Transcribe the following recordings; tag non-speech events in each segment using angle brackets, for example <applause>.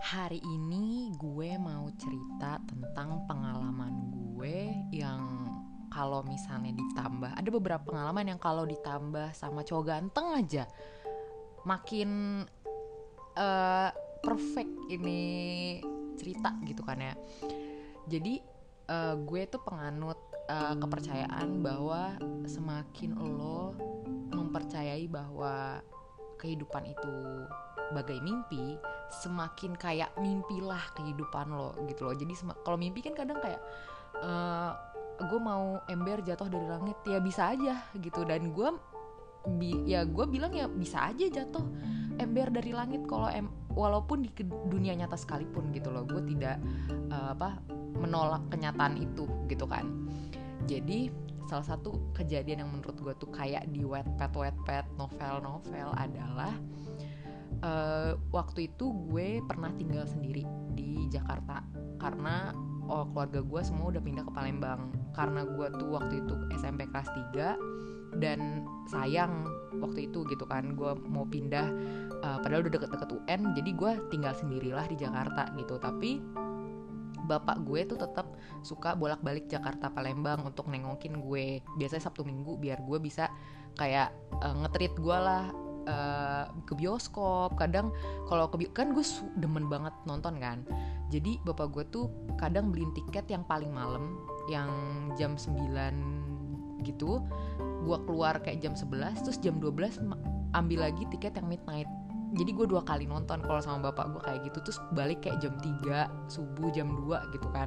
Hari ini gue mau cerita tentang pengalaman gue yang kalau misalnya ditambah ada beberapa pengalaman yang kalau ditambah sama cowok ganteng aja makin uh, perfect ini cerita gitu kan ya. Jadi uh, gue tuh penganut uh, kepercayaan bahwa semakin lo mempercayai bahwa kehidupan itu bagai mimpi semakin kayak mimpilah kehidupan lo gitu loh. Jadi kalau mimpi kan kadang kayak uh, eh, gue mau ember jatuh dari langit. Ya bisa aja gitu. Dan gue bi ya gue bilang ya bisa aja jatuh ember dari langit kalau em walaupun di dunia nyata sekalipun gitu loh. Gue tidak uh, apa menolak kenyataan itu gitu kan. Jadi salah satu kejadian yang menurut gue tuh kayak di wet pet wet pet novel novel adalah uh, waktu itu gue pernah tinggal sendiri di Jakarta. Karena oh, keluarga gue semua udah pindah ke Palembang. Karena gue tuh waktu itu SMP kelas 3 dan sayang waktu itu gitu kan gue mau pindah uh, padahal udah deket-deket UN jadi gue tinggal sendirilah di Jakarta gitu. Tapi bapak gue tuh tetap suka bolak-balik Jakarta Palembang untuk nengokin gue. Biasanya Sabtu Minggu biar gue bisa kayak uh, ngetrit gue lah uh, ke bioskop kadang kalau ke kan gue demen banget nonton kan. Jadi bapak gue tuh kadang beliin tiket yang paling malam yang jam 9 gitu gue keluar kayak jam 11 terus jam 12 ambil lagi tiket yang midnight. Jadi gue dua kali nonton kalau sama bapak gue kayak gitu terus balik kayak jam 3 subuh jam 2 gitu kan.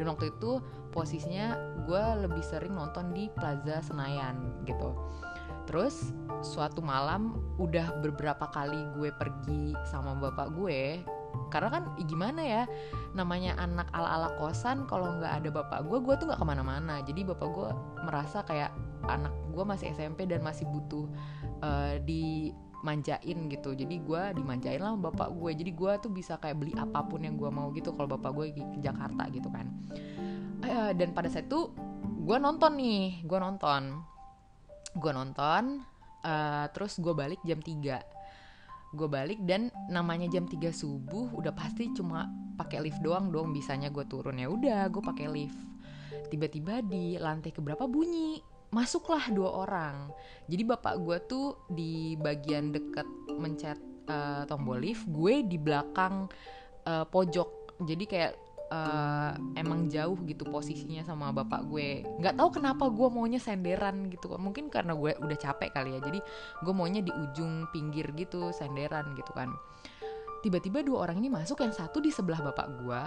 Dan waktu itu posisinya gue lebih sering nonton di Plaza Senayan gitu terus suatu malam udah beberapa kali gue pergi sama bapak gue karena kan gimana ya namanya anak ala-ala kosan kalau nggak ada bapak gue gue tuh nggak ke mana-mana. Jadi bapak gue merasa kayak anak gue masih SMP dan masih butuh uh, di manjain gitu. Jadi gue dimanjain lah sama bapak gue. Jadi gue tuh bisa kayak beli apa pun yang gue mau gitu kalau bapak gue ke Jakarta gitu kan. Uh, dan pada saat itu gue nonton nih gue nonton gue nonton uh, terus gue balik jam 3 gue balik dan namanya jam 3 subuh udah pasti cuma pakai lift doang dong bisanya gue turun. Ya udah gue pakai lift. Tiba-tiba di lantai keberapa bunyi? Masuklah dua orang. Jadi bapak gue tuh di bagian deket mencet uh, tombol lift gue di belakang uh, pojok. Jadi kayak uh, emang jauh gitu posisinya sama bapak gue. Nggak tahu kenapa gue maunya senderan gitu mungkin karena gue udah capek kali ya. Jadi gue maunya di ujung pinggir gitu senderan gitu kan. Tiba-tiba dua orang ini masuk yang satu di sebelah bapak gue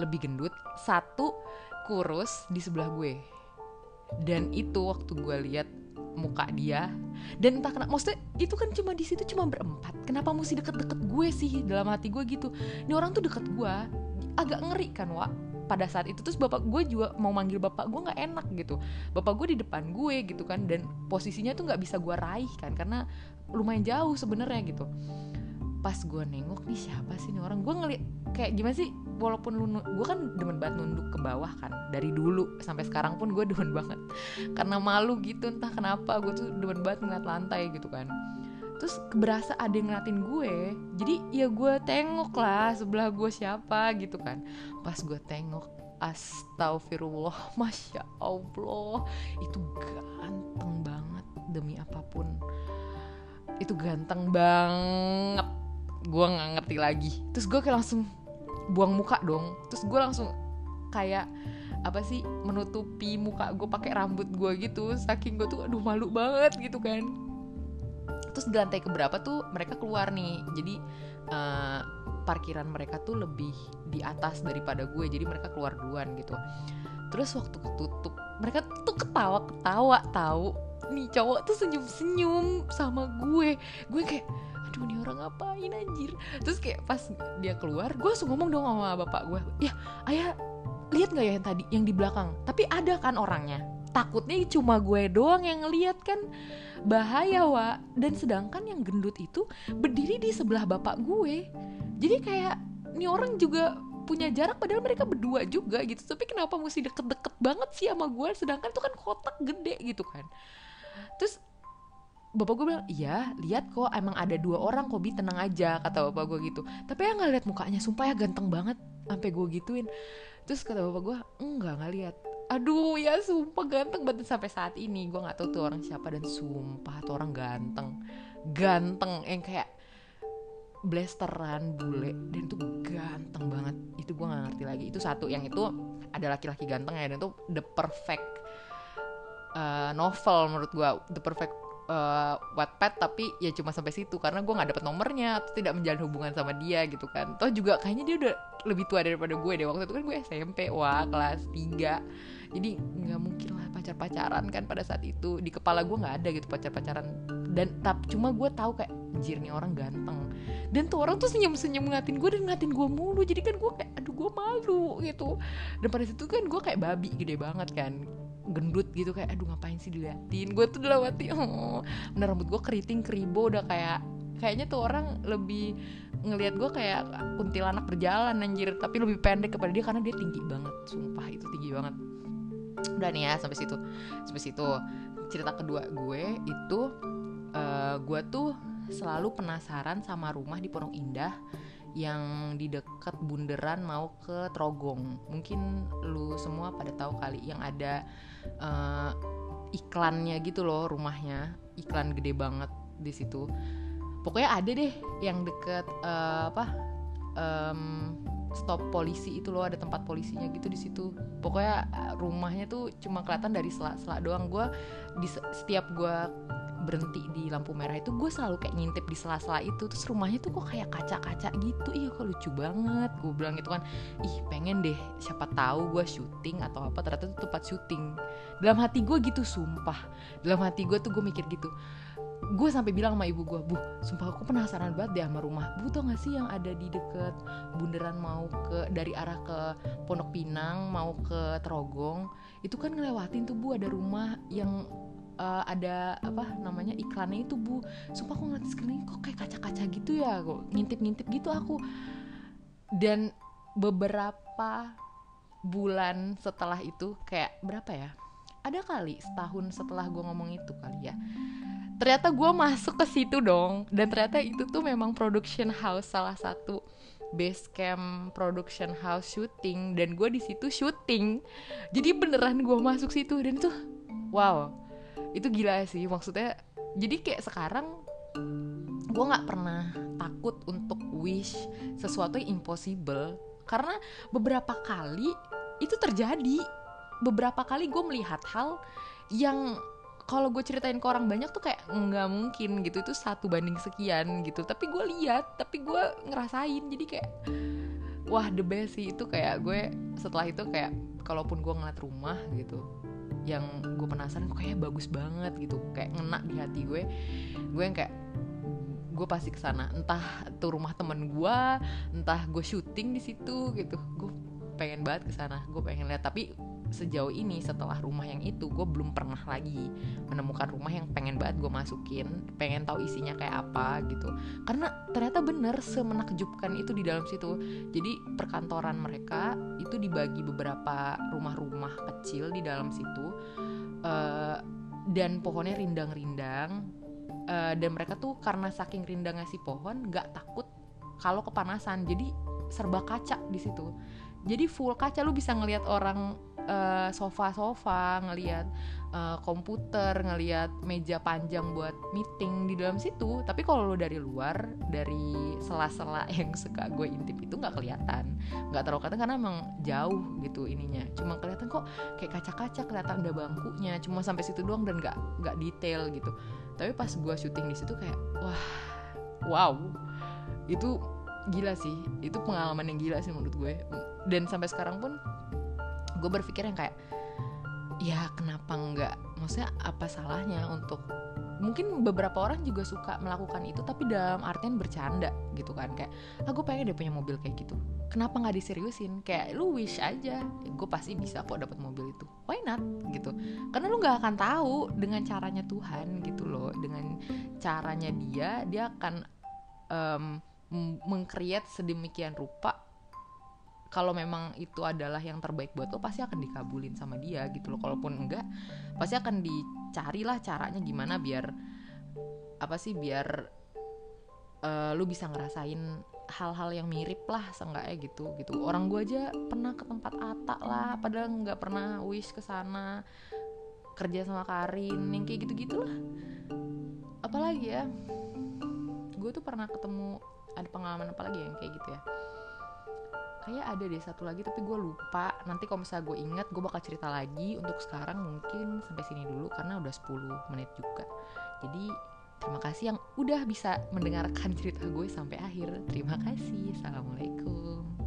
lebih gendut satu kurus di sebelah gue. Dan itu waktu gue lihat muka dia dan entah kenapa maksudnya itu kan cuma di situ cuma berempat. Kenapa mesti deket-deket gue sih dalam hati gue gitu? Ini orang tuh deket gue agak ngeri kan wa pada saat itu terus bapak gue juga mau manggil bapak gue nggak enak gitu. Bapak gue di depan gue gitu kan dan posisinya tuh nggak bisa gue raih kan karena lumayan jauh sebenarnya gitu. Pas gue nengok nih siapa sih nih orang? Gue ngeliat kayak gimana sih walaupun lu gue kan demen banget nunduk ke bawah kan dari dulu sampai sekarang pun gue <laughs> demen banget. Karena malu gitu entah kenapa gue tuh demen banget ngeliat lantai gitu kan terus berasa ada yang ngeliatin gue. Jadi ya gue tengok lah sebelah gue siapa gitu kan. Pas gue tengok astagfirullah <laughs> masya allah. Itu ganteng banget demi apa pun. Itu ganteng banget. Gue nggak ngerti lagi. Terus gue kayak langsung buang muka dong. Terus gue langsung kayak apa sih menutupi muka gue pakai rambut gue gitu. Saking gue tuh aduh malu banget gitu kan terus di lantai keberapa tuh mereka keluar nih. Jadi uh, parkiran mereka tuh lebih di atas daripada gue jadi mereka keluar duluan gitu. Terus waktu ketutup mereka tuh ketawa ketawa tahu nih cowok tuh senyum senyum sama gue. Gue kayak aduh ini orang ngapain anjir? Terus kayak pas dia keluar gue langsung ngomong dong sama bapak gue ya ayah lihat nggak ya yang tadi yang di belakang? Tapi ada kan orangnya takutnya cuma gue doang yang ngeliat kan? Bahaya wa. Dan sedangkan yang gendut itu berdiri di sebelah bapak gue. Jadi kayak ini orang juga punya jarak padahal mereka berdua juga gitu. Tapi kenapa mesti deket-deket banget sih sama gue? Sedangkan itu kan kotak gede gitu kan. Terus bapak gue bilang iya lihat kok emang ada dua orang kok bi tenang aja kata bapak gue gitu. Tapi ya nggak lihat mukanya sumpah ya ganteng banget sampai gue gituin. Terus kata bapak gue enggak nggak lihat aduh ya sumpah ganteng banget sampai saat ini. Gue nggak tahu tuh orang siapa dan sumpah tuh orang ganteng. Ganteng yang kayak blasteran bule dan itu ganteng banget. Itu gue nggak ngerti lagi. Itu satu yang itu ada laki-laki ganteng ya dan itu the perfect uh, novel menurut gue the perfect uh, Wattpad tapi ya cuma sampai situ karena gue nggak dapet nomornya atau tidak menjalin hubungan sama dia gitu kan. Toh juga kayaknya dia udah lebih tua daripada gue deh waktu itu kan gue SMP wah kelas 3 jadi nggak mungkin lah pacar pacaran kan pada saat itu. Di kepala gue nggak ada gitu pacar pacaran dan tap cuma gue tahu kayak anjir nih orang ganteng. Dan tuh orang tuh senyum senyum ngatin gue dan ngatin gue mulu. Jadi kan gue kayak aduh gue malu gitu. Dan pada situ kan gue kayak babi gede banget kan gendut gitu kayak aduh ngapain sih diliatin? Gue tuh dalam oh. Bener rambut gue keriting keribo udah kayak kayaknya tuh orang lebih ngelihat gue kayak kuntilanak berjalan anjir. Tapi lebih pendek kepada dia karena dia tinggi banget. Sumpah itu tinggi banget. Udah nih ya sampai situ. Sampai situ. Cerita kedua gue itu uh, gue tuh selalu penasaran sama rumah di Pondok Indah yang di dekat bundaran mau ke Trogong. Mungkin lu semua pada tahu kali yang ada uh, iklannya gitu loh rumahnya. Iklan gede banget di situ. Pokoknya ada deh yang deket uh, apa um, stop polisi itu loh ada tempat polisinya gitu di situ. Pokoknya eh, rumahnya tuh cuma kelihatan dari sela-sela doang. Gue di setiap gue berhenti di lampu merah itu gue selalu kayak ngintip di sela-sela itu. Terus rumahnya tuh kok kayak kaca-kaca gitu. Iya kok lucu banget. Gue bilang gitu kan ih pengen deh siapa tahu gue syuting atau apa. Ternyata itu tempat syuting. Dalam hati gue gitu sumpah. Dalam hati gue tuh gue mikir gitu gue sampai bilang sama ibu gue bu sumpah aku penasaran banget deh sama rumah. Bu tau gak sih yang ada di deket bundaran mau ke dari arah ke Pondok Pinang mau ke Trogong itu kan ngelewatin tuh bu ada rumah yang uh, ada apa namanya iklannya itu bu. Sumpah aku ngeliat sekeliling kok kayak kaca-kaca gitu ya kok ngintip-ngintip gitu aku. Dan beberapa bulan setelah itu kayak berapa ya? Ada kali setahun setelah gue ngomong itu kali ya ternyata gue masuk ke situ dong. Dan ternyata itu tuh memang production house salah satu base camp production house shooting. Dan gue di situ syuting jadi beneran gue masuk situ dan itu wow. Itu gila sih maksudnya. Jadi kayak sekarang gue nggak pernah takut untuk wish sesuatu yang impossible. Karena beberapa kali itu terjadi. Beberapa kali gue melihat hal yang kalau gue ceritain ke orang banyak tuh kayak nggak mungkin gitu. Itu satu banding sekian gitu. Tapi gue lihat tapi gue ngerasain. Jadi kayak wah the best sih. Itu kayak gue setelah itu kayak kalaupun gue ngeliat rumah gitu yang gue penasaran kok kayak bagus banget gitu. Kayak ngena di hati gue. Gue yang kayak gue pasti ke sana entah tuh rumah temen gue entah gue syuting di situ gitu. Gue pengen banget ke sana gue pengen lihat. Tapi sejauh ini setelah rumah yang itu gue belum pernah lagi menemukan rumah yang pengen banget gue masukin pengen tahu isinya kayak apa gitu. Karena ternyata bener semenakjubkan itu di dalam situ. Jadi perkantoran mereka itu dibagi beberapa rumah-rumah kecil di dalam situ uh, dan pohonnya rindang-rindang uh, dan mereka tuh karena saking rindangnya si pohon nggak takut kalau kepanasan. Jadi serba kaca di situ. Jadi full kaca. Lu bisa ngelihat orang uh, sofa-sofa, ngelihat uh, komputer, ngelihat meja panjang buat meeting di dalam situ. Tapi kalau lo dari luar, dari sela-sela <laughs> yang suka gue intip itu nggak kelihatan, nggak terlalu kelihatan karena emang jauh gitu ininya. Cuma kelihatan kok kayak kaca-kaca kelihatan ada bangkunya, cuma sampai situ doang dan nggak nggak detail gitu. Tapi pas gue syuting di situ kayak wah, wow, itu gila sih, itu pengalaman yang gila sih menurut gue. Dan sampai sekarang pun gue berpikir yang kayak ya kenapa enggak maksudnya apa salahnya untuk mungkin beberapa orang juga suka melakukan itu tapi dalam artian bercanda gitu kan. Kayak ah gue pengen deh punya mobil kayak gitu. Kenapa nggak diseriusin? Kayak lu wish aja gue pasti bisa kok dapat mobil itu. Why not? Gitu. Karena lu nggak akan tahu dengan caranya Tuhan gitu loh dengan caranya dia dia akan um, mengcreate sedemikian rupa kalau memang itu adalah yang terbaik buat lo pasti akan dikabulin sama dia gitu loh. Kalaupun enggak pasti akan dicarilah caranya gimana biar apa sih biar uh, lu bisa ngerasain hal-hal yang mirip lah seenggaknya gitu gitu. Orang gue aja pernah ke tempat Ata lah padahal nggak pernah wish ke sana kerja sama Karin yang kayak gitu gitulah apalagi ya gue tuh pernah ketemu ada pengalaman apa lagi yang kayak gitu ya kayak ada deh satu lagi tapi gue lupa. Nanti kalau misalnya gue inget gue bakal cerita lagi. Untuk sekarang mungkin sampai sini dulu karena udah 10 menit juga. Jadi terima kasih yang udah bisa mendengarkan cerita gue sampai akhir. Terima kasih. Assalamualaikum